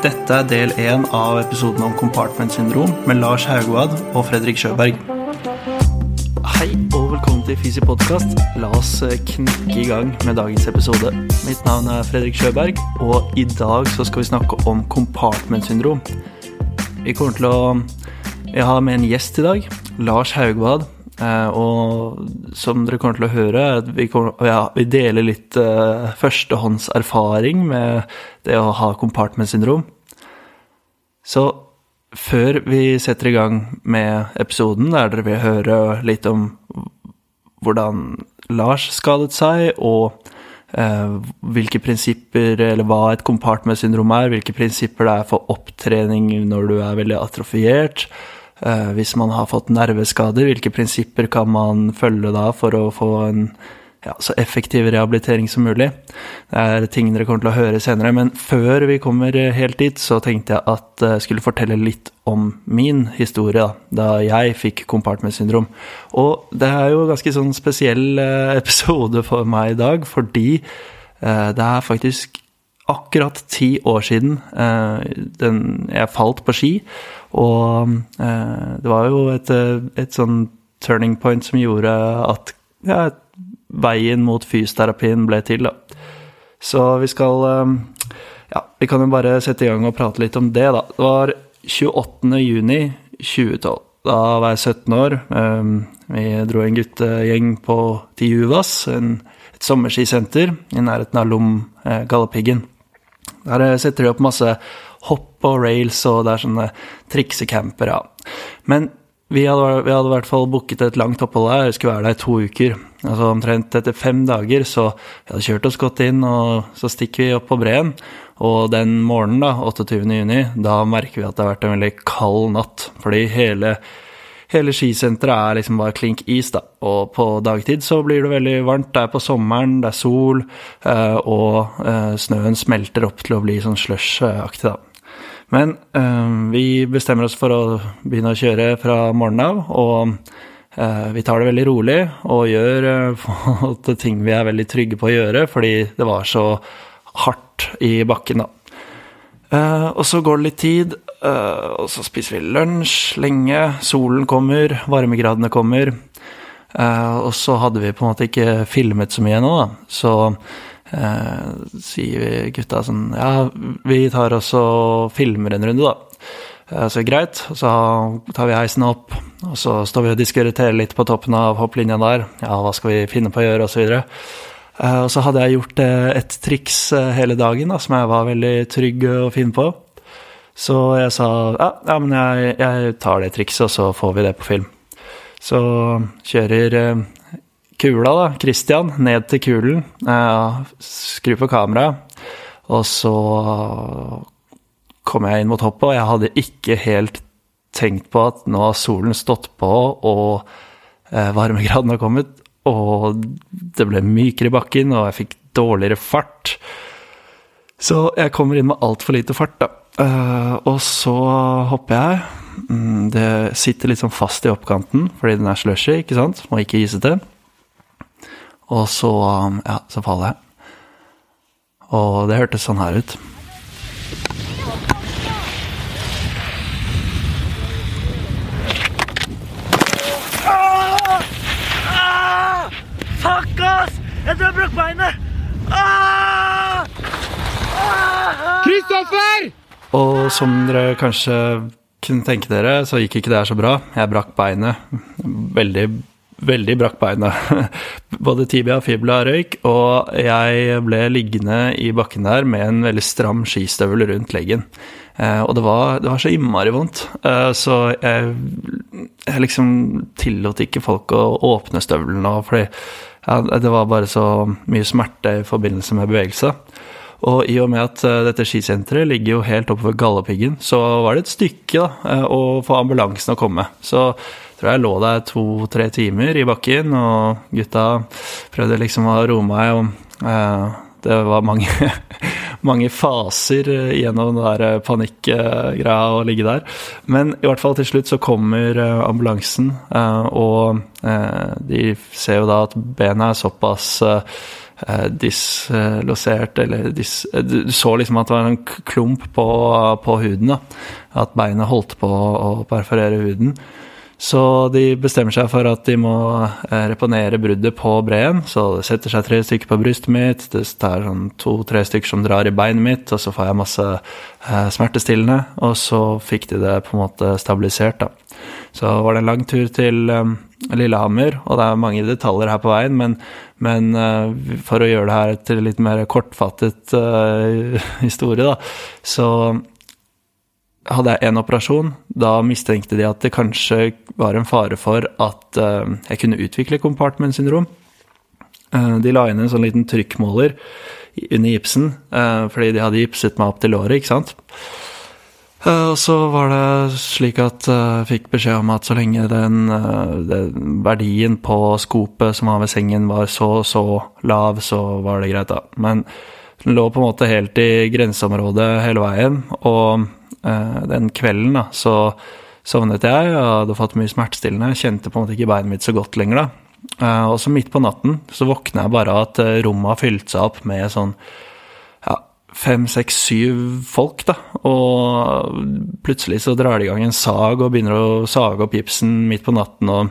Dette er del én av episoden om compartment syndrom med Lars Haugvad og Fredrik Sjøberg. Hei og velkommen til Fysi podkast. La oss eh, knekke i gang med dagens episode. Mitt navn er Fredrik Sjøberg, og i dag så skal vi snakke om compartment syndrom. Vi kommer til å Jeg har med en gjest i dag, Lars Haugvad. Eh, og som dere kommer til å høre, vi, kommer, ja, vi deler litt uh, førstehåndserfaring med det å ha compartment syndrom. Så før vi setter i gang med episoden, der dere vil høre litt om hvordan Lars skadet seg, og uh, hvilke prinsipper, eller hva et compartment syndrom er, hvilke prinsipper det er for opptrening når du er veldig atrofiert, hvis man har fått nerveskader, hvilke prinsipper kan man følge da for å få en ja, så effektiv rehabilitering som mulig? Det er ting dere kommer til å høre senere, men før vi kommer helt dit, så tenkte jeg at jeg skulle fortelle litt om min historie da, da jeg fikk compartment syndrom. Og det er jo en ganske sånn spesiell eh, episode for meg i dag, fordi eh, det er faktisk akkurat ti år siden den, jeg falt på ski. Og eh, det var jo et, et, sånn turning point som gjorde at ja, veien mot fysioterapien ble til, da. Så vi skal eh, Ja, vi kan jo bare sette i gang og prate litt om det, da. Det var 28. juni 2012. Da var jeg 17 år. Eh, vi dro en guttegjeng på til Juvas, en, et sommerskisenter i nærheten av Lom eh, Galdhøpiggen. Der setter de opp masse hopp og rails, og det er sånne triksecamper, ja. Men vi hadde, vi hadde, i hvert fall booket et langt opphold der, vi skulle være der i to uker. Altså Omtrent etter fem dager så vi hadde kjørt oss godt inn, og så stikker vi opp på breen. Og den morgenen, da, 28. juni, da merker vi at det har vært en veldig kald natt. Fordi hele hele skisenteret er liksom bare klink is, da. Og på dagtid så blir det veldig varmt. Det er på sommeren, det er sol, eh, og eh, snøen smelter opp til å bli sånn slush-aktig, da. Men vi bestemmer oss for å begynne å kjøre fra morgenen av, og vi tar det veldig rolig og gjør ting vi er veldig trygge på å gjøre, fordi det var så hardt i bakken, da. og så går det litt tid, og så spiser vi lunsj lenge. Solen kommer, varmegradene kommer. Uh, og så hadde vi på en måte ikke filmet så mye ennå, da. Så uh, sier vi gutta sånn Ja, vi tar oss og filmer en runde, da. så greit. Og så tar vi heisen opp, og så står vi og diskuterer litt på toppen av hopplinja der. Ja, hva skal vi finne på å gjøre, og så videre. Og så hadde jeg gjort et triks hele dagen da, som jeg var veldig trygg og fin på. Så jeg sa ja, ja men jeg, jeg, tar det trikset, og så får vi det på film. Så kjører eh, kula, da, Christian, ned til kulen. skru skrur på kameraet, og så kom jeg inn mot hoppet, og jeg hadde ikke helt tenkt på at nå har solen stått på, og eh, varmegraden har kommet, og det ble mykere i bakken, og jeg fikk dårligere fart. Så jeg kommer inn med altfor lite fart, da. Uh, og så hopper jeg. Mm, det sitter litt sånn fast i oppkanten fordi den er slushy, ikke sant, Må ikke isete. Og så, um, ja, så faller jeg. Og det hørtes sånn her ut. Ah! Ah! Fuck, ass! Jeg tror jeg brukket beinet! Kristoffer! Og som dere kanskje kunne tenke dere, så gikk ikke det her så bra. Jeg brakk beinet. Veldig, veldig brakk beinet. Både tibia og fibula røyk, og jeg ble liggende i bakken der med en veldig stram skistøvel rundt leggen. Eh, og det var, det var så innmari vondt, eh, så jeg, jeg liksom tillot ikke folk å åpne støvelen fordi ja, det var bare så mye smerte i forbindelse med bevegelse. Og i og med at uh, dette skisenteret ligger jo helt oppe ved Galdhøpiggen, så var det et stykke da, uh, å få ambulansen å komme. Så tror jeg lå der to-tre timer i bakken, og gutta prøvde liksom å roe meg. og uh, det var mange, mange faser gjennom den der panikkgreia å ligge der. Men i hvert fall til slutt så kommer ambulansen, og de ser jo da at benet er såpass eh, dislosert, eller dis, Du så liksom at det var en klump på, på huden, da. At beinet holdt på å perforere huden. Så de bestemmer seg for at de må eh, reponere bruddet på breen. Så det setter seg tre stykker på brystet mitt, det er sånn to-tre stykker som drar i beinet mitt, og så får jeg masse eh, smertestillende. Og så fikk de det på en måte stabilisert, da. Så var det en lang tur til Lillehammer, og det er mange detaljer her på veien, men, men uh, for å gjøre det her til litt mer kortfattet uh, historie, da, så hadde jeg én operasjon. Da mistenkte de at det kanskje var en fare for at uh, jeg kunne utvikle compartment syndrom. Uh, de la inn en sånn liten trykkmåler under gipsen, fordi de hadde gipset meg opp til låret, ikke sant. Og så var det slik at jeg fikk beskjed om at så lenge den, den verdien på skopet som var ved sengen var så så lav, så var det greit, da. Men den lå på en måte helt i grenseområdet hele veien, og Eh, den kvelden da, så sovnet jeg og hadde fått mye smertestillende. Kjente på en måte ikke beinet mitt så godt lenger da. Eh, og så midt på natten så våkna jeg bare av at eh, rommet har fylt seg opp med sånn fem, seks, syv folk, da. Og plutselig så drar de i gang en sag og begynner å sage opp gipsen midt på natten og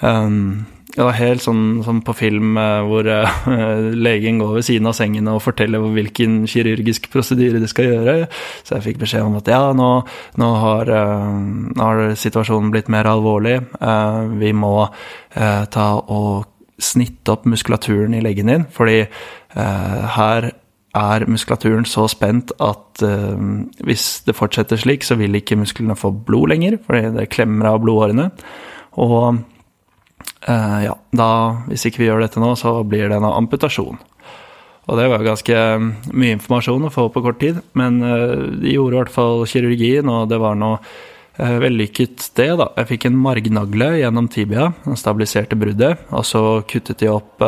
um, det var helt sånn som på film eh, hvor uh, legen går ved siden av sengen og forteller hvilken kirurgisk prosedyre de skal gjøre. Så jeg fikk beskjed om at ja, nå, nå, har, uh, nå har, situasjonen blitt mer alvorlig. Uh, vi må ta og snitte opp muskulaturen i leggen din, fordi her er muskulaturen så spent at hvis det fortsetter slik, så vil ikke musklene få blod lenger, fordi det klemmer av blodårene. Og Uh, ja, da, hvis ikke vi gjør dette nå, så blir det en amputasjon. Og det var ganske mm, mye informasjon å få på kort tid, men uh, de gjorde i hvert fall kirurgien, og det var noe uh, vellykket, det, da. Jeg fikk en margnagle gjennom tibia, den stabiliserte bruddet, og så kuttet de opp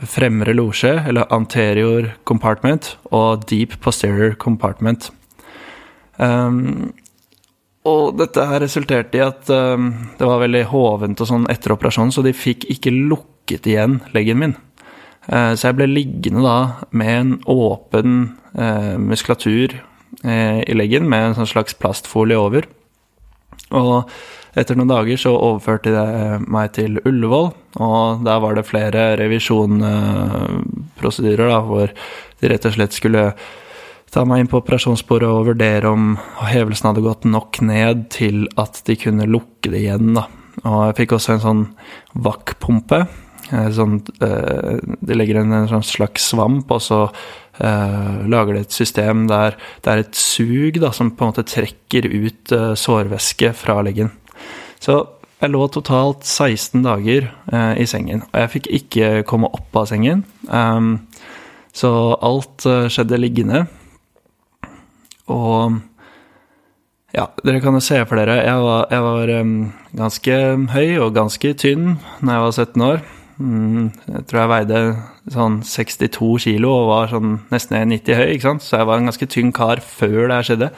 fremre losje, eller anterior compartment, og deep posterior compartment. Um, og dette her resulterte i at um, det var veldig hovent og sånn etter operasjonen, så de fikk ikke lukket igjen leggen min. Uh, så jeg ble liggende da med en åpen uh, muskulatur uh, i leggen med en sånn slags plastfolie over. Og etter noen dager så overførte de meg til Ullevål, og der var det flere revisjonprosedyrer hvor de rett og slett skulle ta meg inn på operasjonsbordet og vurdere om hevelsen hadde gått nok ned til at de kunne lukke det igjen. Da. Og jeg fikk også en sånn vakkpumpe. Eh, sånn, eh, de legger en, en sånn slags svamp, og så eh, lager de et system der det er et sug da, som på en måte trekker ut eh, sårvæske fra leggen. Så jeg lå totalt 16 dager eh, i sengen, og jeg fikk ikke komme opp av sengen. Um, så alt uh, skjedde liggende. Og ja, dere kan jo se for dere, jeg var, jeg var um, ganske høy og ganske tynn da jeg var 17 år. Mm, jeg tror jeg veide sånn 62 kilo og var sånn nesten 1,90 høy, ikke sant. Så jeg var en ganske tynn kar før det her skjedde.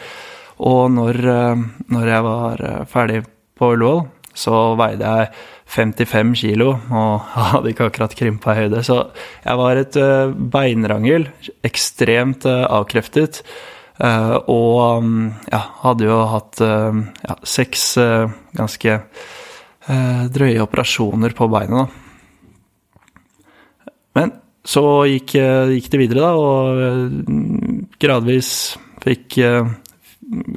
Og når, uh, når jeg var uh, ferdig på Ullevål, så veide jeg 55 kilo og hadde ikke akkurat krympa i høyde. Så jeg var et uh, beinrangel, ekstremt avkreftet. Uh, og um, ja, hadde jo hatt ja, seks ganske drøye operasjoner på beinet, da. Men så gikk, gikk, det videre, da, og gradvis fikk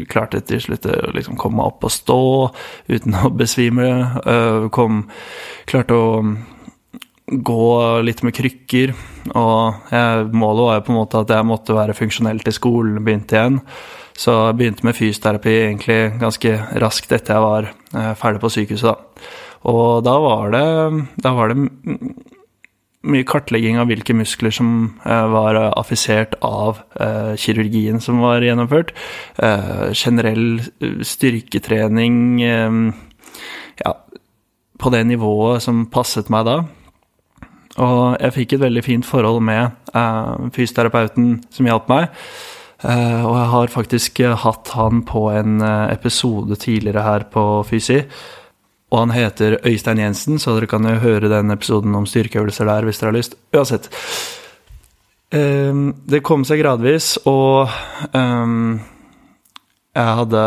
Klarte til slutt å liksom komme opp og stå uten å besvime. Kom, klarte å gå litt med krykker. Og jeg, målet var jo på en måte at jeg måtte være funksjonell til skolen begynte igjen. Så jeg begynte med fysioterapi egentlig ganske raskt etter jeg var eh, ferdig på sykehuset. Da. Og da var det, da var det mye kartlegging av hvilke muskler som eh, var affisert av eh, kirurgien som var gjennomført. Eh, generell eh, styrketrening eh, ja, på det nivået som passet meg da. Og jeg fikk et veldig fint forhold med fysioterapeuten som hjalp meg. Og jeg har faktisk hatt han på en episode tidligere her på Fysi. Og han heter Øystein Jensen, så dere kan jo høre den episoden om styrkeøvelser der hvis dere har lyst. Uansett. Um, det kom seg gradvis, og um, jeg hadde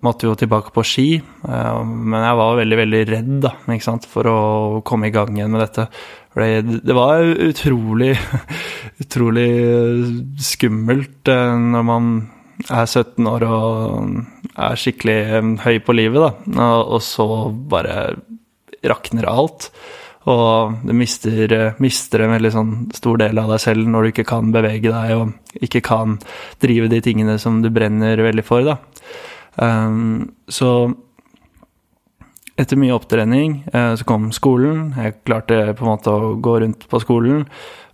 Måtte jo tilbake på ski, uh, men jeg var veldig, veldig redd da, for å komme i gang igjen med dette. Det var utrolig, utrolig skummelt uh, når man er 17 år og er skikkelig høy på livet, da, og, så bare rakner alt. Og du mister, mister, en veldig sånn stor del av deg selv når du ikke kan bevege deg og ikke kan drive de tingene som du brenner veldig for. da. Um, så etter mye opptrening uh, så kom skolen. Jeg klarte på en måte å gå rundt på skolen.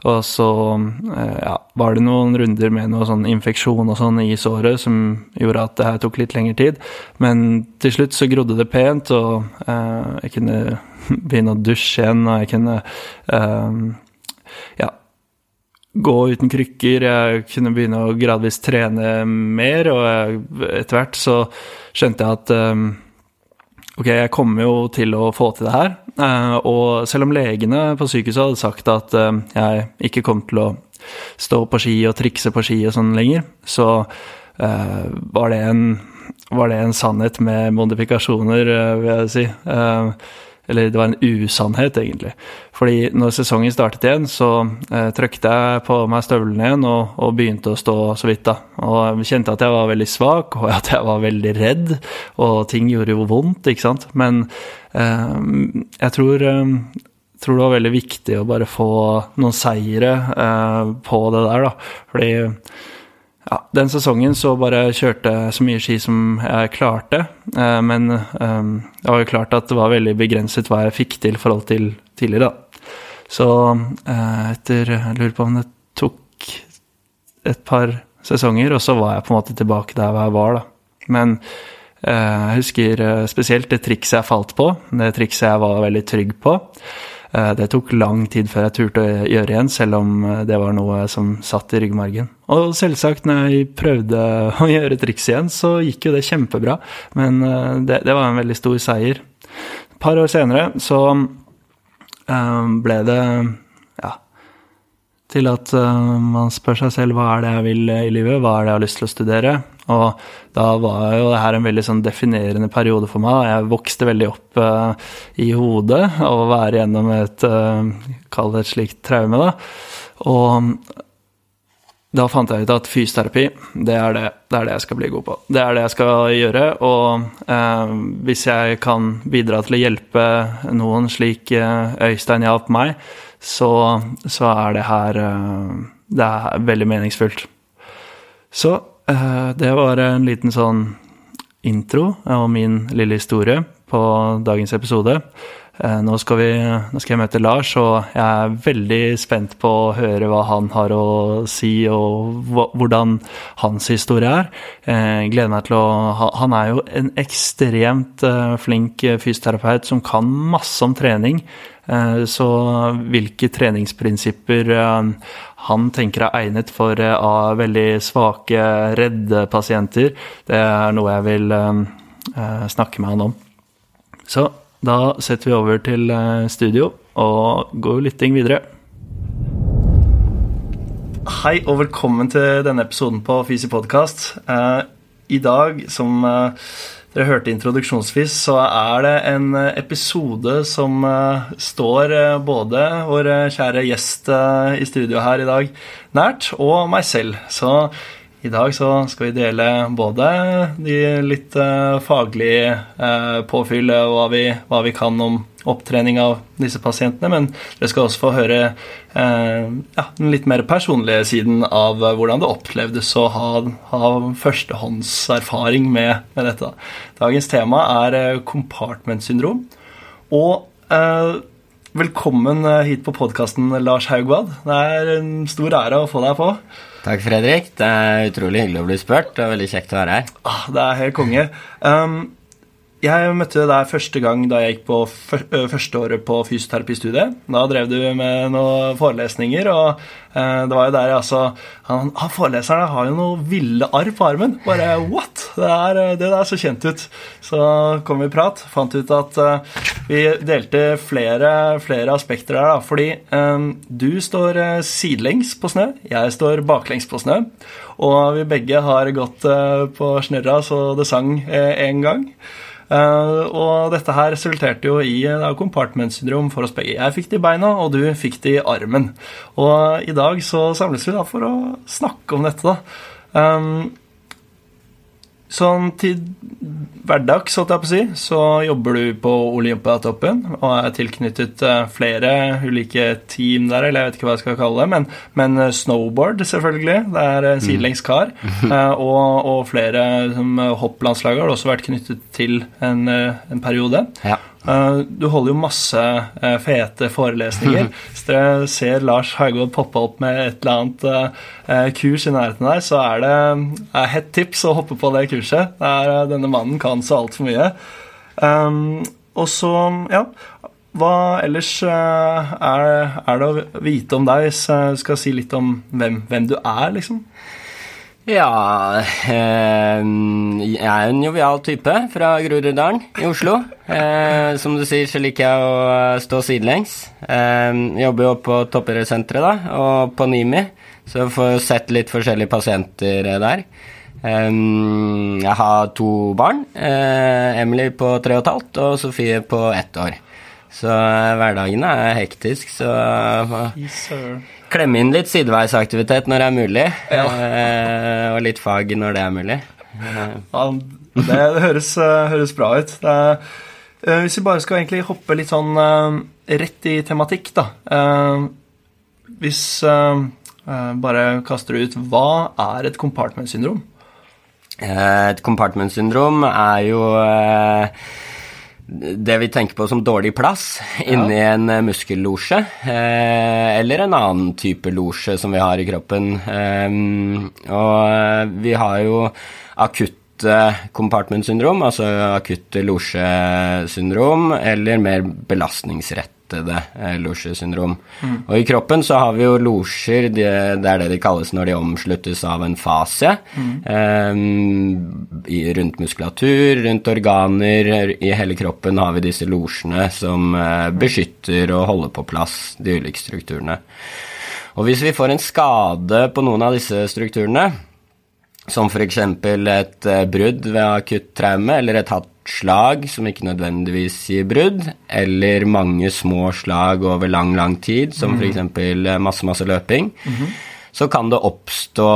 Og så uh, ja, var det noen runder med noe sånn infeksjon og sånn i såret som gjorde at det her tok litt lengre tid. Men til slutt så grodde det pent, og uh, jeg kunne begynne å dusje igjen, og jeg kunne ja, gå uten krykker. Jeg kunne begynne å gradvis trene mer, og etter hvert så skjønte jeg at ok, jeg kommer jo til å få til det her. Uh, og selv om legene på sykehuset hadde sagt at uh, jeg ikke kom til å stå på ski og trikse på ski og sånn lenger, så uh, var, det en, var det en sannhet med modifikasjoner, vil jeg si. Eller det var en usannhet, egentlig. Fordi når sesongen startet igjen, så eh, trykte jeg på meg støvlene igjen og, og, begynte å stå så vidt, da. Og jeg kjente at jeg var veldig svak, og at jeg var veldig redd, og ting gjorde jo vondt, ikke sant. Men eh, jeg tror, eh, tror det var veldig viktig å bare få noen seire eh, på det der, da. Fordi ja, den sesongen så bare kjørte jeg så mye ski som jeg klarte. Eh, men eh, det var jo klart at det var veldig begrenset hva jeg fikk til i forhold til tidligere, da. Så eh, etter Jeg lurer på om det tok et par sesonger, og så var jeg på en måte tilbake der jeg var, da. Men jeg husker spesielt det trikset jeg falt på, det trikset jeg var veldig trygg på. Eh, det tok lang tid før jeg turte å gjøre igjen, selv om eh, det var noe som satt i ryggmargen. Og selvsagt, når jeg prøvde å gjøre triks igjen, så gikk jo det kjempebra. Men eh, det, det var en veldig stor seier. Et par år senere så ble det ja, til at man spør seg selv hva er det jeg vil i livet, hva er det jeg har lyst til å studere. Og da var jo det her en veldig sånn definerende periode for meg. Jeg vokste veldig opp uh, i hodet av å være gjennom et uh, Kall det et slikt traume, da. Og da fant jeg ut at fysioterapi, det er det, det er det, jeg skal bli god på. Det er det jeg skal gjøre. Og eh, hvis jeg kan bidra til å hjelpe noen slik Øystein hjalp meg, så, så, er det her Det er veldig meningsfullt. Så Eh, det var en liten sånn intro og min lille historie på dagens episode. Eh, nå skal, vi, nå skal, jeg møte Lars, og jeg er veldig spent på å høre hva han har å si, og hvordan hans historie er. Jeg eh, gleder meg til å Han er jo en ekstremt flink fysioterapeut som kan masse om trening. Så hvilke treningsprinsipper han tenker er egnet for uh, veldig svake, redde pasienter. Det er noe jeg vil uh, snakke med han om. Så da setter vi over til studio og går litt videre. Hei og velkommen til denne episoden på Fysi podkast. I dag, som dere hørte introduksjonsvis, så er det en eh, episode som uh, står uh, både vår kjære gjest i studio her i dag nært, og meg selv. Så i dag så skal vi dele både de litt faglige påfyllet hva vi, hva vi kan om opptrening av disse pasientene, men dere skal også få høre eh, ja, den litt mer personlige siden av hvordan det opplevdes å ha, ha førstehåndserfaring med, med, dette. Dagens tema er eh, compartment-syndrom. Og eh, velkommen eh, hit på podkasten, Lars Haugvad. Det er en stor ære å få deg på. Takk, Fredrik. Det er utrolig hyggelig å bli spurt. Det er veldig kjekt å være her. Ah, det er helt konge. Um, jeg møtte deg første gang da jeg gikk på første året på fysioterapistudiet. Da drev du med noen forelesninger, og det var jo der jeg altså han, han Foreleserne har jo noe ville arr på armen. Bare what? Det, er, det der så kjent ut. Så kom vi i prat. Fant ut at vi delte flere, flere aspekter her, da. Fordi um, du står sidelengs på snø, jeg står baklengs på snø. Og vi begge har gått på snørra så det sang én gang. Uh, og dette her resulterte jo i compartment-syndrom for oss begge. Jeg fikk det i beina, og du fikk det i armen. Og i dag så samles vi da for å snakke om dette, da. Um, Sånn til hverdags, så, si, så jobber du på Olympiatoppen og er tilknyttet eh, flere ulike team der, eller jeg vet ikke hva jeg skal kalle det, men, men eh, snowboard, selvfølgelig. Det er en sidelengs kar. Mm. og, og, flere hopplandslag har også vært knyttet til en, en periode. Ja. Eh, du holder jo masse eh, fete forelesninger. Hvis dere ser Lars Haugvold poppe opp med et eller annet eh, kurs i nærheten der, så er det er hett tips å hoppe på det kurset. Denne mannen kan så altfor mye. og så, ja Hva ellers er, er, det å vite om deg, hvis jeg skal si litt om hvem, hvem du er, liksom? Ja eh, Jeg er en jovial type fra Groruddalen i Oslo. Eh, som du sier, så liker jeg å stå sidelengs. Eh, jobber jo på toppidrettssenteret, da, og på NIMI, så får jeg sett litt forskjellige pasienter der. Eh, jeg har to barn. Eh, Emily på tre og et halvt og Sofie på ett år. Så hverdagene er hektisk, så yes, klemme inn litt sideveisaktivitet når det er mulig, ja. Eh, og litt fag når det er mulig. Ja, det, høres, eh, høres, bra ut. Er, eh, hvis vi bare skal egentlig hoppe litt sånn rett i tematikk, da. Hvis bare kaster du ut Hva er et compartment-syndrom? Et compartment-syndrom er jo det vi tenker på som dårlig plass inni ja. en eh, muskellosje, eh, eller en annen type losje som vi har i kroppen. Eh, og eh, vi har jo akutte compartment-syndrom, altså akutte losjesyndrom, eller mer belastningsrett lettede eh, losjesyndrom. Mm. Og i kroppen så har vi jo losjer, det, det, er det de kalles når de omsluttes av en fase, Mm. Eh, rundt muskulatur, rundt organer, i hele kroppen har vi disse losjene som eh, beskytter og holder på plass de ulike strukturene. Og hvis vi får en skade på noen av disse strukturene, som f.eks. et eh, brudd ved akutt traume eller et slag som ikke nødvendigvis gir brudd, eller mange små slag over lang, lang tid, som mm. f.eks. Eh, masse, masse løping, mm -hmm. så kan det oppstå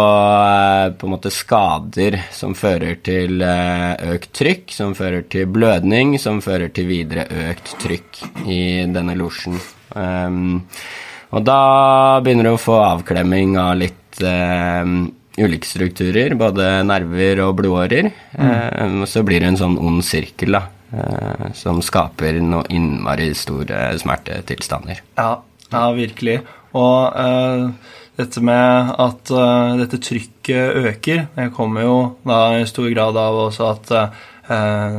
eh, på en måte skader som fører til eh, økt trykk, som fører til blødning, som fører til videre økt trykk i denne losjen. Um, og da begynner du å få avklemming av litt um, ulike strukturer, både nerver og blodårer. Mm. Eh, så blir det en sånn ond sirkel da, eh, som skaper noe innmari store smertetilstander. Ja, ja virkelig. Og uh, dette med at uh, dette trykket øker, det kommer jo da i stor grad av også at uh,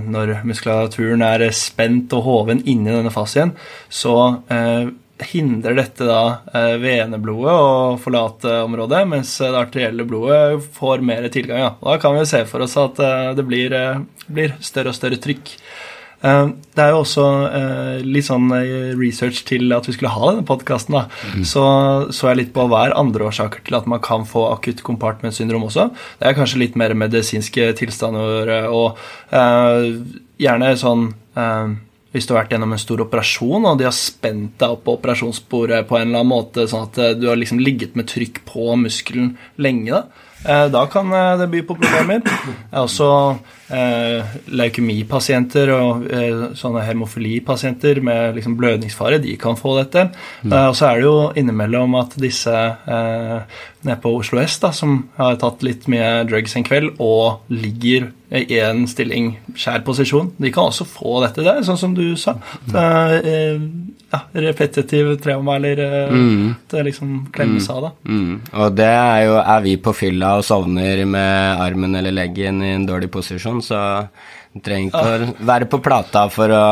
når muskulaturen er spent og hoven inni denne fascien, så hindrer dette da eh, veneblodet å forlate området, mens det arterielle blodet får mer tilgang. Ja. Da kan vi se for oss at eh, det blir, eh, blir større og større trykk. Det er jo også litt sånn research til at vi skulle ha denne podkasten. Mm. Så så jeg litt på hva er andre årsaker til at man kan få akutt compartment-syndrom også. Det er kanskje litt mer medisinske tilstander og gjerne sånn hvis du har vært gjennom en stor operasjon, og de har spent deg opp på operasjonsbordet på en eller annen måte, sånn at eh, du har liksom ligget med trykk på muskelen lenge, da, da kan eh, det by på problemer. Er også eh, leukemipasienter og eh, sånne hemofilipasienter med liksom blødningsfare, de kan få dette. Mm. Eh, og så er det jo innimellom at disse nede på Oslo S, da, som har tatt litt mye drugs en kveld og ligger i en stilling, skjær posisjon. De kan også få dette der, sånn som du sa. Mm. er ja, repetitiv trauma, eller eh, det liksom klemmes av, da. Mm. Og det er jo Er vi på fylla og sovner med armen eller leggen i en dårlig posisjon, så du trenger ikke å være på plata for å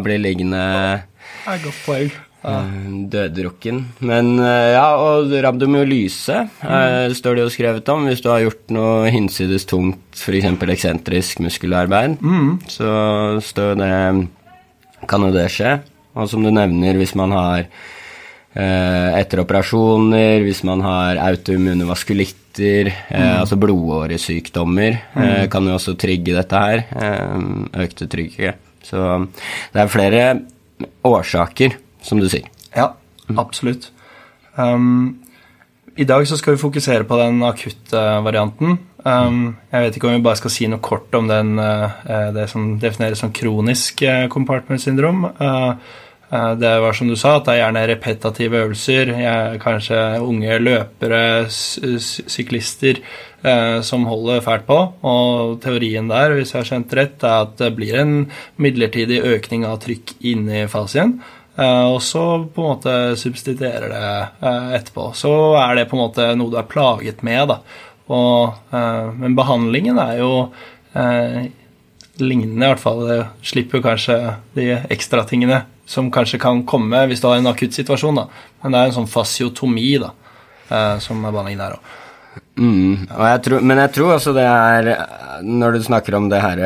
bli liggende Det er godt poeng. Ja. eh, døddrukken. Men eh, ja, og rabdomyolyse mm. står det jo skrevet om hvis du har gjort noe hinsides tungt, f.eks. eksentrisk muskelarbeid. Så står det Kan jo det skje. Og som du nevner, hvis man har eh, etter operasjoner, hvis man har autoimmune vaskulitter, eh, altså blodåresykdommer, eh, kan jo også trigge dette her. Eh, økte trykket. Så det er flere årsaker, som du sier. Ja, absolutt. Um, I dag så skal vi fokusere på den akutte varianten. Um, jeg vet ikke om vi bare skal si noe kort om den, uh, det som defineres som kronisk uh, compartment syndrom. Uh, uh, det var som du sa, at det er gjerne repetative øvelser. Jeg, kanskje unge løpere, syklister, uh, som holder fælt på. Og teorien der, hvis jeg har skjønt rett, er at det blir en midlertidig økning av trykk inni fasien. Og så på en måte substituerer det etterpå. Så er det på en måte noe du er plaget med, da. Og, eh, men behandlingen er jo eh, lignende, i hvert fall. Det slipper kanskje de ekstra tingene som kanskje kan komme hvis du har en akutt situasjon, da. Men det er en sånn fasiotomi, da, eh, som er behandlingen der òg. Mm, jeg tror, men jeg tror også det er Når du snakker om det her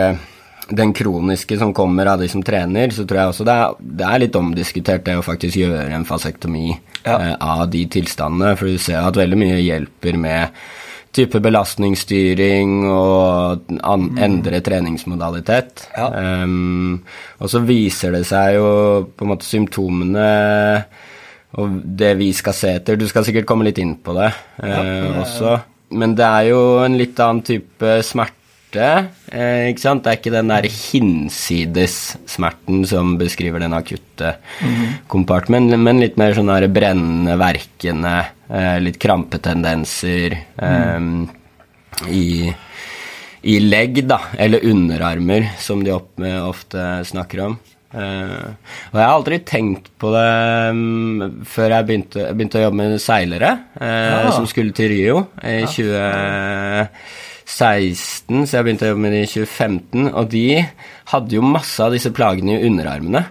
den kroniske som kommer av de som trener, så tror jeg også det er, det er litt omdiskutert det å faktisk gjøre en fasektomi Ja. eh, av de tilstandene. For du ser at veldig mye hjelper med type belastningsstyring og an, endre treningsmodalitet. Ja. Um, og så viser det seg jo på en måte symptomene og det vi skal se etter. Du skal sikkert komme litt inn på det eh, også. Men det er jo en litt annen type smerte. Eh, ikke sant? Det er ikke den der hinsides-smerten som beskriver den akutte compartment, men litt mer sånn der brennende, verkende, eh, litt krampetendenser eh, i, i legg, da, eller underarmer, som de opp, ofte snakker om. Uh, og jeg har aldri tenkt på det um, før jeg begynte, begynte å jobbe med seilere, uh, Ja. som skulle til Rio i 2016, så jeg begynte å jobbe med det i 2015, og de hadde jo masse av disse plagene i underarmene.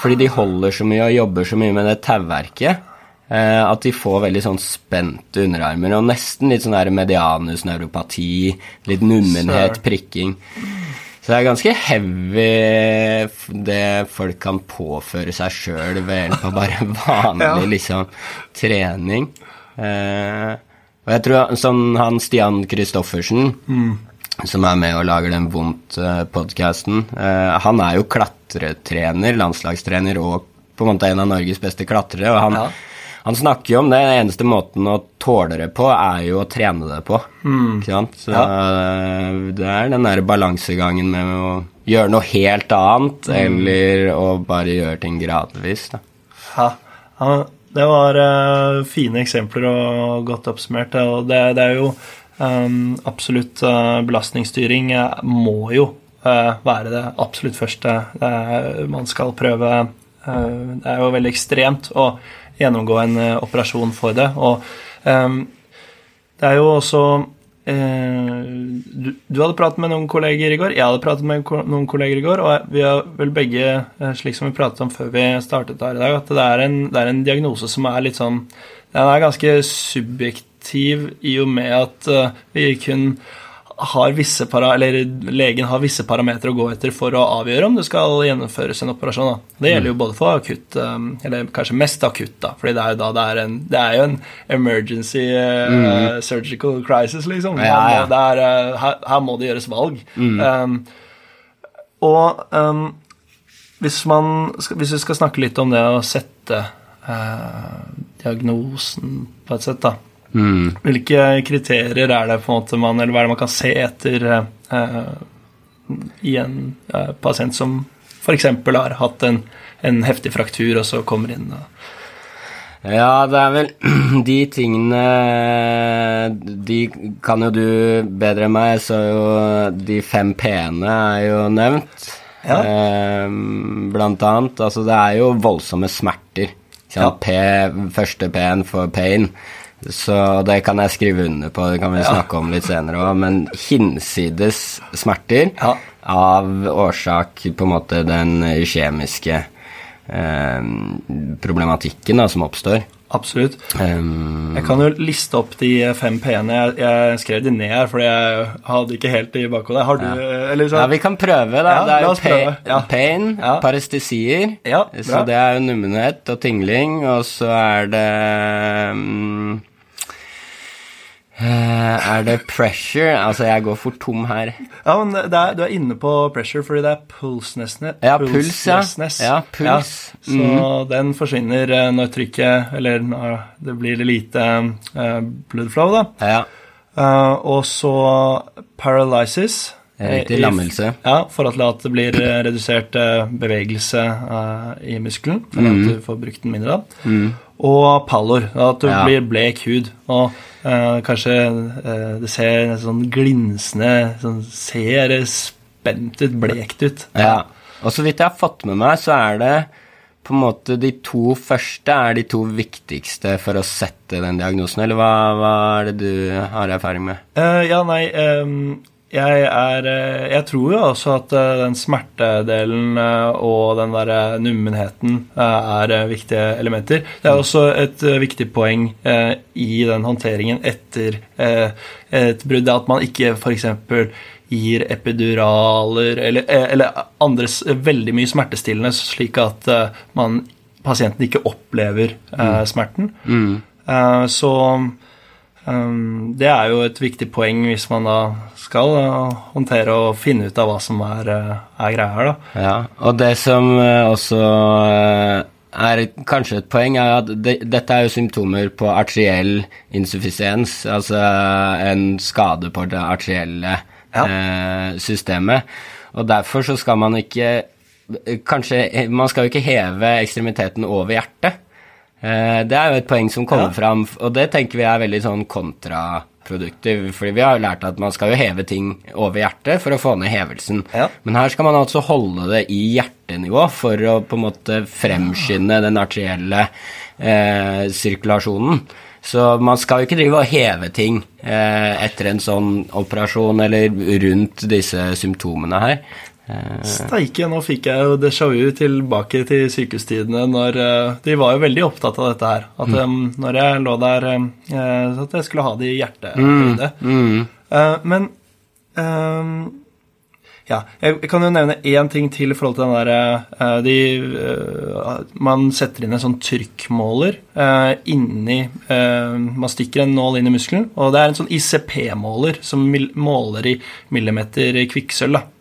Fordi de holder så mye og jobber så mye med det tauverket. Eh, at de får veldig sånn spente underarmer, og nesten litt sånn der medianusneuropati, litt nummenhet, prikking. Så det er ganske heavy det folk kan påføre seg sjøl ved hjelp av bare vanlig liksom trening. Eh, og jeg tror sånn han Stian Christoffersen, som er med og lager den Vondt-podkasten, eh, han er jo klatretrener, landslagstrener og på en måte en av Norges beste klatrere. og han Ja. han snakker jo om det, den eneste måten å tåle det på, er jo å trene det på. Ikke sant? Så ja. det er den derre balansegangen med å gjøre noe helt annet, eller å bare gjøre ting gradvis. Da. Ja, ja, det var uh, fine eksempler og godt oppsummert. Og det, det er jo um, absolutt uh, belastningsstyring eh, må jo uh, være det absolutt første man skal prøve. Det er jo veldig ekstremt å gjennomgå en operasjon for det. Og um, det er jo også du, du hadde pratet med noen kolleger i går, jeg hadde pratet med noen kolleger i går, og vi har vel begge, eh, slik som vi pratet om før vi startet her i dag, at det er en, det er en diagnose som er litt sånn Den er ganske subjektiv i og med at eh, vi kun har visse para, eller legen har visse parametere å gå etter for å avgjøre om det skal gjennomføres en operasjon. Da. Det gjelder jo både for akutt, um, eller kanskje mest akutt, da, fordi det er jo da det er en, det er jo en emergency uh, surgical crisis, liksom. Ja, ja. Er, uh, her, her må det gjøres valg. Um, og um, hvis, man, hvis vi skal snakke litt om det å sette uh, diagnosen på et sett, da. Mm. Hvilke kriterier er det på en måte man, eller hva er det man kan se etter eh, i en eh, pasient som f.eks. har hatt en, en heftig fraktur, og så kommer inn og Ja, det er vel De tingene De kan jo du bedre enn meg, så jo de fem p-ene er jo nevnt. Ja. eh, blant annet. Altså, det er jo voldsomme smerter. Ja. P, første P-en for pain. Så det kan jeg skrive under på, det kan vi snakke om litt senere òg. Men hinsides smerter Ja. av årsak på en måte den kjemiske eh, problematikken da, som oppstår. Absolutt. Um, Jeg kan jo liste opp de fem P-ene. Jeg, jeg skrev de ned her, fordi jeg hadde ikke helt i bakhodet. Har du eller så, Ja, vi kan prøve, da. Ja, det er jo oss Ja. pain, Ja. parestesier. Ja, så det er jo nummenhet og tingling, og så er det eh, Er det pressure? Altså, jeg går for tom her. Ja, men er, Du er inne på pressure, fordi det er pulsnessness. Ja, puls, ja. Ja, puls. Mhm. Ja, så den forsvinner eh, når trykket Eller når det blir lite uh, blood flow, da. Ja. Uh, og så paralysis. Riktig, lammelse. i-. Ja, for at det blir eh, redusert eh, bevegelse uh, i muskelen. For mm. at du får brukt den mindre da. Og pallor, at du Ja. blir blek hud. Og eh, kanskje eh, det ser sånn glinsende sånn, Ser spent ut, blekt ut. ja. Og så vidt jeg har fått med meg, så er det på en måte de to første er de to viktigste for å sette den diagnosen, eller hva, hva er det du har erfaring med? Uh, ja, nei ehm, jeg er eh, Jeg tror jo også at eh, den smertedelen eh, og den derre nummenheten er viktige elementer. Det er også et viktig poeng i den håndteringen etter et brudd, at man ikke f.eks. gir epiduraler eller, eller andre veldig mye smertestillende, slik at man, pasienten ikke opplever eh, smerten. Mm. så det er jo et viktig poeng hvis man da skal uh, håndtere og finne ut av hva som er, uh, er greia her, da. Ja, og det som eh, også er kanskje et poeng, er at det, dette er jo symptomer på arteriell insuffisiens, altså en skade på det arterielle Ja. eh, systemet. Og derfor så skal man ikke Kanskje Man skal jo ikke heve ekstremiteten over hjertet. Eh, Det er jo et poeng som kommer Ja. fram, og det tenker vi er veldig sånn kontraproduktiv, fordi vi har jo lært at man skal jo heve ting over hjertet for å få ned hevelsen. Ja. Men her skal man altså holde det i hjertenivå for å på en måte fremskynde den arterielle eh, sirkulasjonen. Så man skal jo ikke drive og heve ting eh, etter en sånn operasjon eller rundt disse symptomene her. Eh, Steike, nå fikk jeg jo déjà vu tilbake til sykehustidene når uh, De var jo veldig opptatt av dette her. At um, når jeg lå der, at jeg skulle ha det i hjertehøyde. Uh, men um, ja, jeg kan jo nevne én ting til i forhold til den derre de, Man setter inn en sånn trykkmåler inni Man stikker en nål inn i muskelen, og det er en sånn ICP-måler som måler i millimeter kvikksølv. da.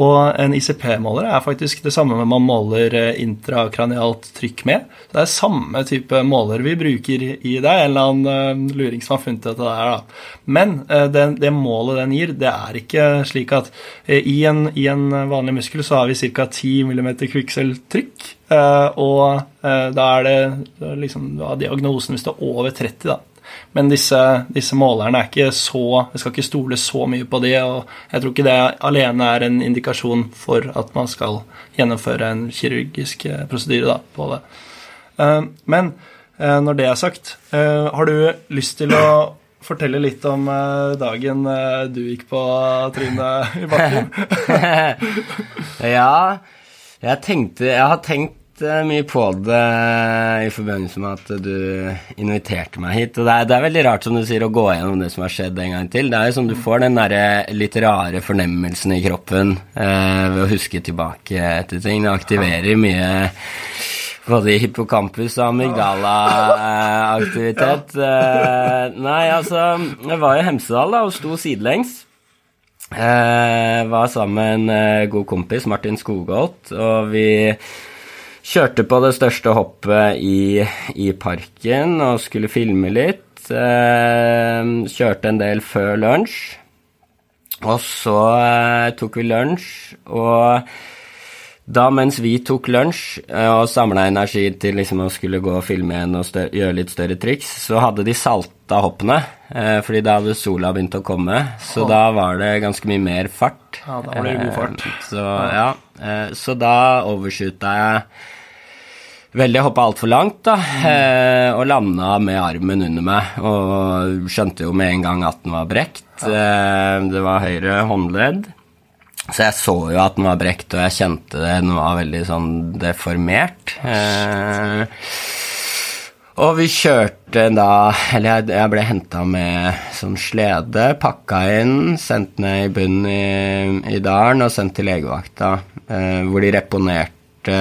Og en ICP-måler er faktisk det samme man måler eh, intrakranialt trykk med. Det er samme type måler vi bruker i det. En eller annen eh, luring som har funnet dette der, da. Men eh, det, det målet den gir, det er ikke slik at i en, i en vanlig muskel så har vi ca. 10 mm kvikksølvtrykk. Og da er det liksom da er diagnosen hvis det er over 30, da. Men disse, disse målerne er ikke så Vi skal ikke stole så mye på de, og jeg tror ikke det alene er en indikasjon for at man skal gjennomføre en kirurgisk eh, prosedyre da, på det. Eh, Men eh, når det er sagt, har du lyst til å fortelle litt om dagen du gikk på, trynet i bakken? ja, jeg tenkte Jeg har tenkt mye på det i forbindelse med at du inviterte meg hit. Og det er, det er veldig rart, som du sier, å gå gjennom det som har skjedd en gang til. Det er jo som du får den derre litt rare fornemmelsen i kroppen eh, ved å huske tilbake etter ting. Det aktiverer mye både hippocampus og amygdala-aktivitet. Eh, nei, altså Jeg var i Hemsedal da, og sto sidelengs. Eh, var sammen med en eh, god kompis, Martin Skogholt, og vi kjørte på det største hoppet i, i parken og skulle filme litt. Eh, kjørte en del før lunsj. Og så eh, tok vi lunsj, og da mens vi tok lunsj eh, og samla energi til liksom å skulle gå og filme igjen og større, gjøre litt større triks, så hadde de salta hoppene, fordi da hadde sola begynt å komme. Så oh. da var det ganske mye mer fart. Ja, da var det god fart. Så ja, eh, så da overshoota jeg veldig hoppa altfor langt, da, mm. og landa med armen under meg. Og skjønte jo med en gang at den var brekt. Ja. det var høyre håndledd. Så jeg så jo at den var brekt, og jeg kjente det. Den var veldig sånn deformert. Eh, og vi kjørte da Eller jeg, jeg ble henta med sånn slede, pakka inn, sendt ned i bunnen i, i dalen og sendt til legevakta, eh, hvor de reponerte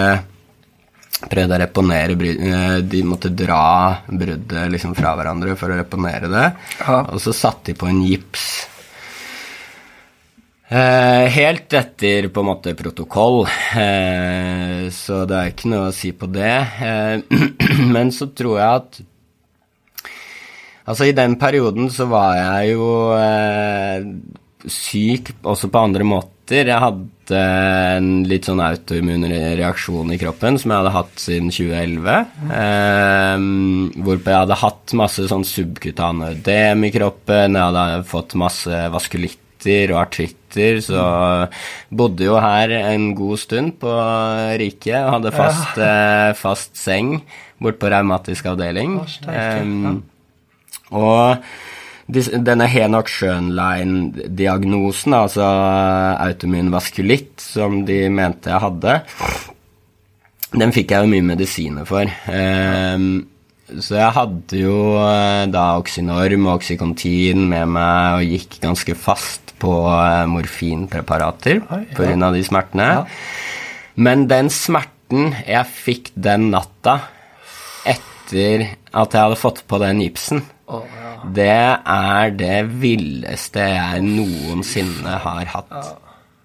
Prøvde å reponere eh, De måtte dra bruddet liksom fra hverandre for å reponere det. Ja. Og så satte de på en gips. Eh, helt etter på en måte protokoll, eh, så det er ikke noe å si på det. Eh, men så tror jeg at Altså, i den perioden så var jeg jo eh, syk også på andre måter. Jeg hadde en litt sånn autoimmun reaksjon i kroppen som jeg hadde hatt siden 2011. Eh, hvorpå jeg hadde hatt masse sånn subkutane ødem i kroppen, jeg hadde fått masse vaskulitter og artritter, så bodde jo her en god stund på Riket og hadde fast, eh, fast seng bort på revmatisk avdeling. Steike, Eh, og denne Henok Schönlein-diagnosen, altså autoimmun vaskulitt, som de mente jeg hadde, den fikk jeg jo mye medisiner for. Ehm, så jeg hadde jo eh, da Oxynorm og Oxycontin med meg og gikk ganske fast på eh, morfinpreparater Oi, ja. pga. de smertene. Men den smerten jeg fikk den natta etter at jeg hadde fått på den gipsen, oh, ja. Det er det villeste jeg noensinne har hatt.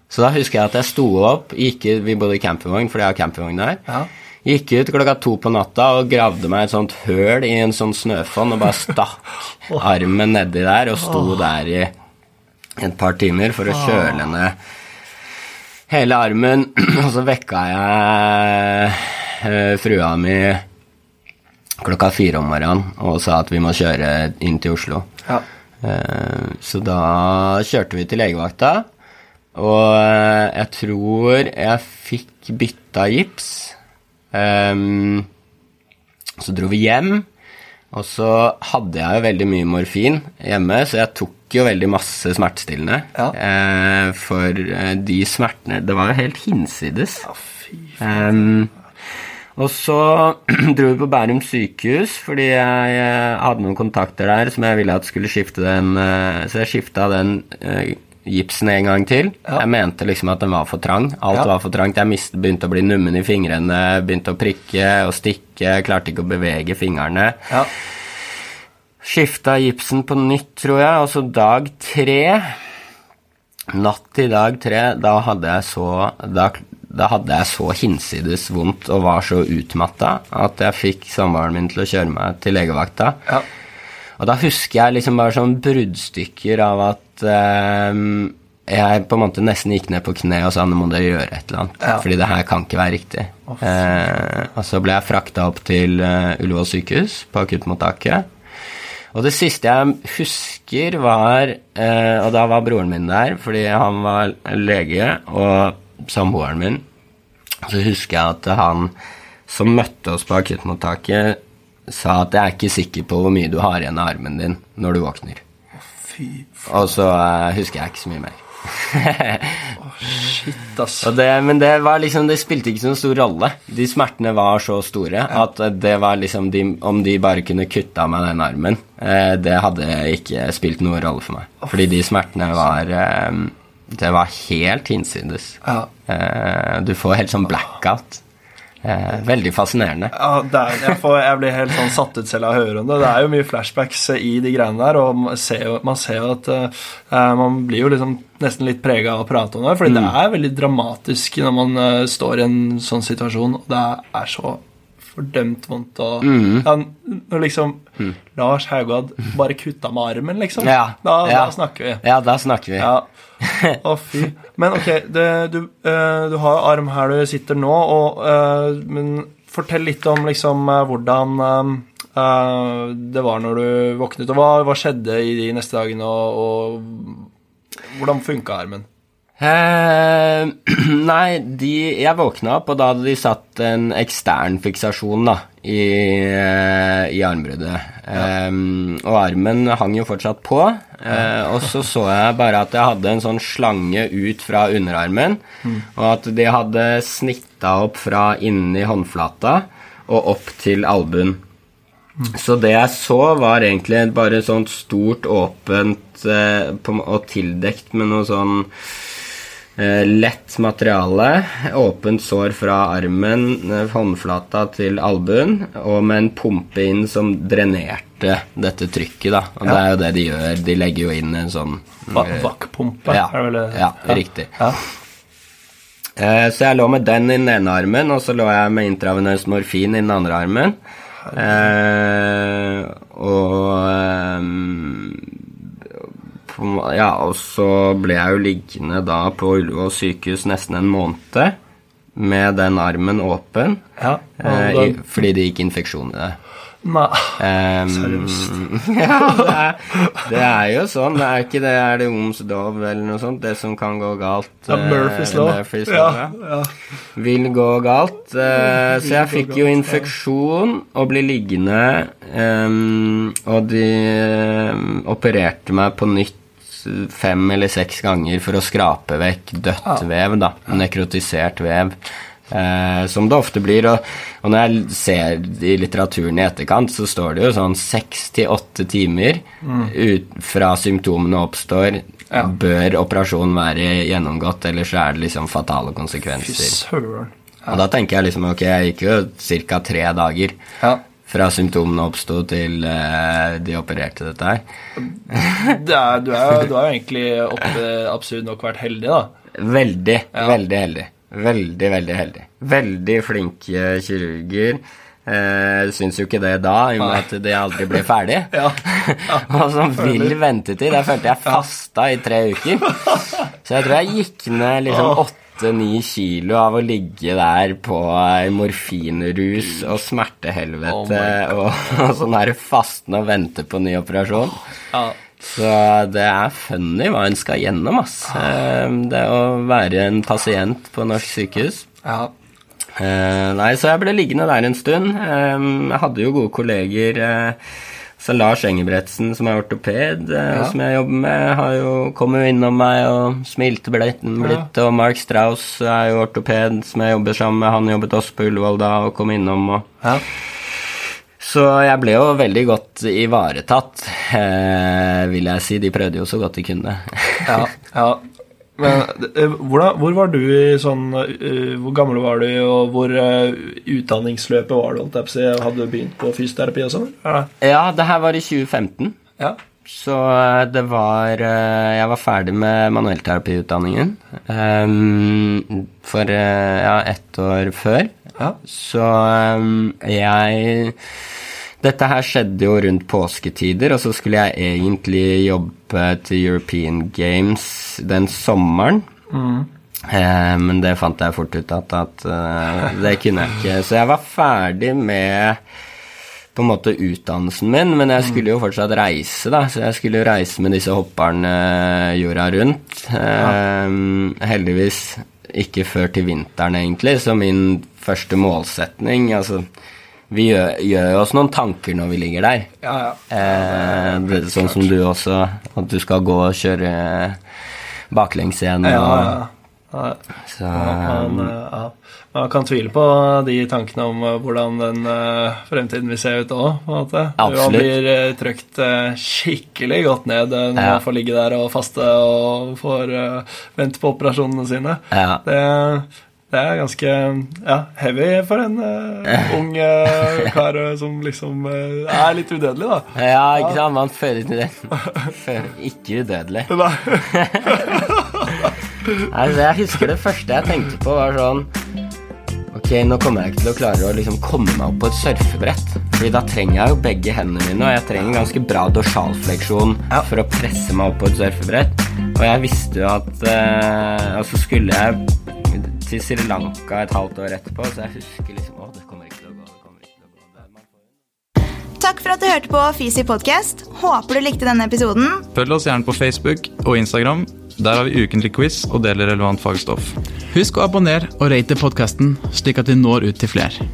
Så da husker jeg at jeg sto opp, gikk vi bodde i campingvogn, for jeg har campingvogn der. Ja. Gikk ut klokka to på natta og gravde meg et sånt høl i en sånn snøfonn og bare stakk armen nedi der og sto der i et par timer for å kjøle ned hele armen. Og så vekka jeg eh, frua mi klokka fire om morgenen og sa at vi må kjøre inn til Oslo. Ja. Eh, Så da kjørte vi til legevakta, og eh, jeg tror jeg fikk bytta gips. Ehm, Så dro vi hjem, og så hadde jeg jo veldig mye morfin hjemme, så jeg tok jo veldig masse smertestillende. Ja. Eh, For de smertene Det var jo helt hinsides. Ja, fy Ehm, og så dro vi på Bærum sykehus fordi jeg hadde noen kontakter der som jeg ville at skulle skifte den eh, Så jeg skifta den eh, gipsen en gang til. Ja. Jeg mente liksom at den var for trang. Alt Ja. var for trangt. Jeg mist, begynte å bli nummen i fingrene, begynte å prikke og stikke, klarte ikke å bevege fingrene. Ja. Skifta gipsen på nytt, tror jeg, og så dag tre Natt til dag tre, da hadde jeg så Da, da hadde jeg så hinsides vondt og var så utmatta at jeg fikk samboeren min til å kjøre meg til legevakta. Ja. Og da husker jeg liksom bare sånn bruddstykker av at eh, jeg på en måte nesten gikk ned på kne og sa nå må dere gjøre et eller annet. Ja. Fordi det her kan ikke være riktig. eh, og så ble jeg frakta opp til uh, Ullevål sykehus på akuttmottaket. Og det siste jeg husker, var eh, Og da var broren min der, fordi han var lege, og samboeren min. Så husker jeg at han som møtte oss på akuttmottaket, sa at jeg er ikke sikker på hvor mye du har igjen av armen din når du våkner. Fy Og så uh, husker jeg ikke så mye mer. shit, ass. Det, men det var liksom Det spilte ikke så stor rolle. De smertene var så store at det var liksom de, Om de bare kunne kutte av meg den armen, eh, det hadde ikke spilt noen rolle for meg. Fordi de smertene var eh, Det var helt hinsides. Ja. Eh, du får helt sånn blackout. Eh, veldig fascinerende. Ja, er, jeg, får, jeg blir helt sånn satt ut selv av å høre om det. Det er jo mye flashbacks i de greiene der, og man ser jo, man ser jo at uh, man blir jo liksom nesten litt prega av å prate om det, fordi det er veldig dramatisk når man uh, står i en sånn situasjon, og det er så fordømt vondt og Mm. ja, Når liksom Lars Haugad bare kutta med armen, liksom. Ja, Da, ja. da snakker vi. Ja, da snakker vi. Ja. Å, fy. Men ok, det, du, uh, du har arm her du sitter nå, og, uh, men fortell litt om liksom eh, hvordan eh, det var når du våknet, og hva, hva skjedde i de neste dagene, og, og hvordan funka armen? Eh, nei, de, jeg våkna opp, og da hadde de satt en ekstern fiksasjon da, i, eh, i armbruddet. Eh, og armen hang jo fortsatt på. eh, og så så jeg bare at jeg hadde en sånn slange ut fra underarmen, og at de hadde snitta opp fra inni håndflata og opp til albuen. Så det jeg så, var egentlig bare sånt stort, åpent eh, på, og tildekt med noe sånn lett materiale. Åpent sår fra armen, eh, håndflata til albuen, og med en pumpe inn som drenerte dette trykket, da. Og det er jo det de gjør. De legger jo inn en sånn Va Vakkpumpe? ja, er det vel det? ja, riktig. Ja. Eh, Så jeg lå med den i den ene armen, og så lå jeg med intravenøs morfin i den andre armen. Eh, og eh, på- Ja, og så ble jeg jo liggende da på Ullevål sykehus nesten en måned med den armen åpen. Ja, eh, i, fordi det gikk infeksjon i det. Nei. Um, Seriøst? ja, det er, det er jo sånn. Det er ikke det Er det Oms lov eller noe sånt? Det som kan gå galt. Ja, eh, Murphys Ja, ja. ja. Vil gå galt. Uh, så jeg fikk jo infeksjon og ble liggende. um, og de um, opererte meg på nytt fem eller seks ganger for å skrape vekk dødt vev, da. Nekrotisert vev. Eh, som det ofte blir. Og, og når jeg ser i litteraturen i etterkant, så står det jo sånn seks til åtte timer ut fra symptomene oppstår, Ja. bør operasjonen være gjennomgått, ellers er det liksom fatale konsekvenser. Ja. Og da tenker jeg liksom ok, jeg gikk jo ca. tre dager Ja. Fra symptomene oppsto til eh, de opererte dette her. Det er, du, du har jo egentlig oppe, absurd nok vært heldig, da. Veldig, Ja. veldig heldig. Veldig, veldig heldig. Veldig flinke kirurger. Eh, syns jo ikke det da, i og med at det aldri ble ferdig. Ja. og som vill ventetid. Der følte jeg fasta i tre uker. Så jeg tror jeg gikk ned liksom åtte-ni kilo av å ligge der på morfinrus og smertehelvete Oh og, og sånn her fastende og vente på ny operasjon. Ja. Så det er funny hva en skal gjennom, ass. Eh, Det å være en pasient på norsk sykehus. ja. Eh, nei, så jeg ble liggende der en stund. Eh, jeg hadde jo gode kolleger. Så Lars Engebretsen, som er ortoped, eh, Ja. som jeg jobber med, har jo kommet jo innom meg og smilte blitt, blitt og Mark Strauss er jo ortoped, som jeg jobber sammen med. Han jobbet også på Ullevål da og kom innom. og ja. så jeg ble jo veldig godt ivaretatt, eh, vil jeg si. De prøvde jo så godt de kunne. ja, ja. Men eh, hvordan, hvor var du i sånn uh, Hvor gammel var du, og hvor uh, utdanningsløpet var du? holdt jeg på? Hadde du begynt på fysioterapi og sånn? Ja. ja, det her var i 2015. ja. Så det var Jeg var ferdig med manuellterapiutdanningen um, for ja, ett år før. Ja. Så um, jeg Dette her skjedde jo rundt påsketider, og så skulle jeg egentlig jobbe til European Games den sommeren. Eh, men det fant jeg fort ut at, at uh, det kunne jeg ikke. Så jeg var ferdig med på en måte utdannelsen min, men jeg skulle jo fortsatt reise, da. Så jeg skulle jo reise med disse hopperne jorda rundt. Eh, heldigvis ikke før til vinteren, egentlig, så min første målsetning Altså, vi gjør, gjør jo oss noen tanker når vi ligger der. Ja, ja. Eh, det, sånn som du også, at du skal gå og kjøre baklengs igjen. ja, ja. ja. Så, Man, eh, ja. Man kan tvile på de tankene om eh, hvordan den eh, fremtiden vil se ut òg. Man blir uh, trykt eh, skikkelig godt ned når man får ligge der og faste og får vente på operasjonene sine. ja. Det, det er ganske ja, heavy for en uh, ung uh, kar eh, som liksom uh, er litt udødelig, da. ja, ikke sant? Man føler ikke det. Føler ikke udødelig. Nei. Altså, jeg husker det første jeg tenkte på, var sånn Ok, nå kommer jeg ikke til å klare å liksom komme meg opp på et surfebrett. Fordi da trenger jeg jo begge hendene mine, og jeg trenger ganske bra dorsalfleksjon Ja. for å presse meg opp på et surfebrett. Og jeg visste jo at eh, Og så skulle jeg til Sri Lanka et halvt år etterpå, så jeg husker liksom Å, det kommer ikke til å gå. det kommer ikke til å gå. Får- Takk for at du hørte på Fisi podcast. Håper du likte denne episoden. Følg oss gjerne på Facebook og Instagram. Der har vi ukentlig quiz og deler relevant fagstoff. Husk å abonnere og rate podkasten, slik at vi når ut til flere.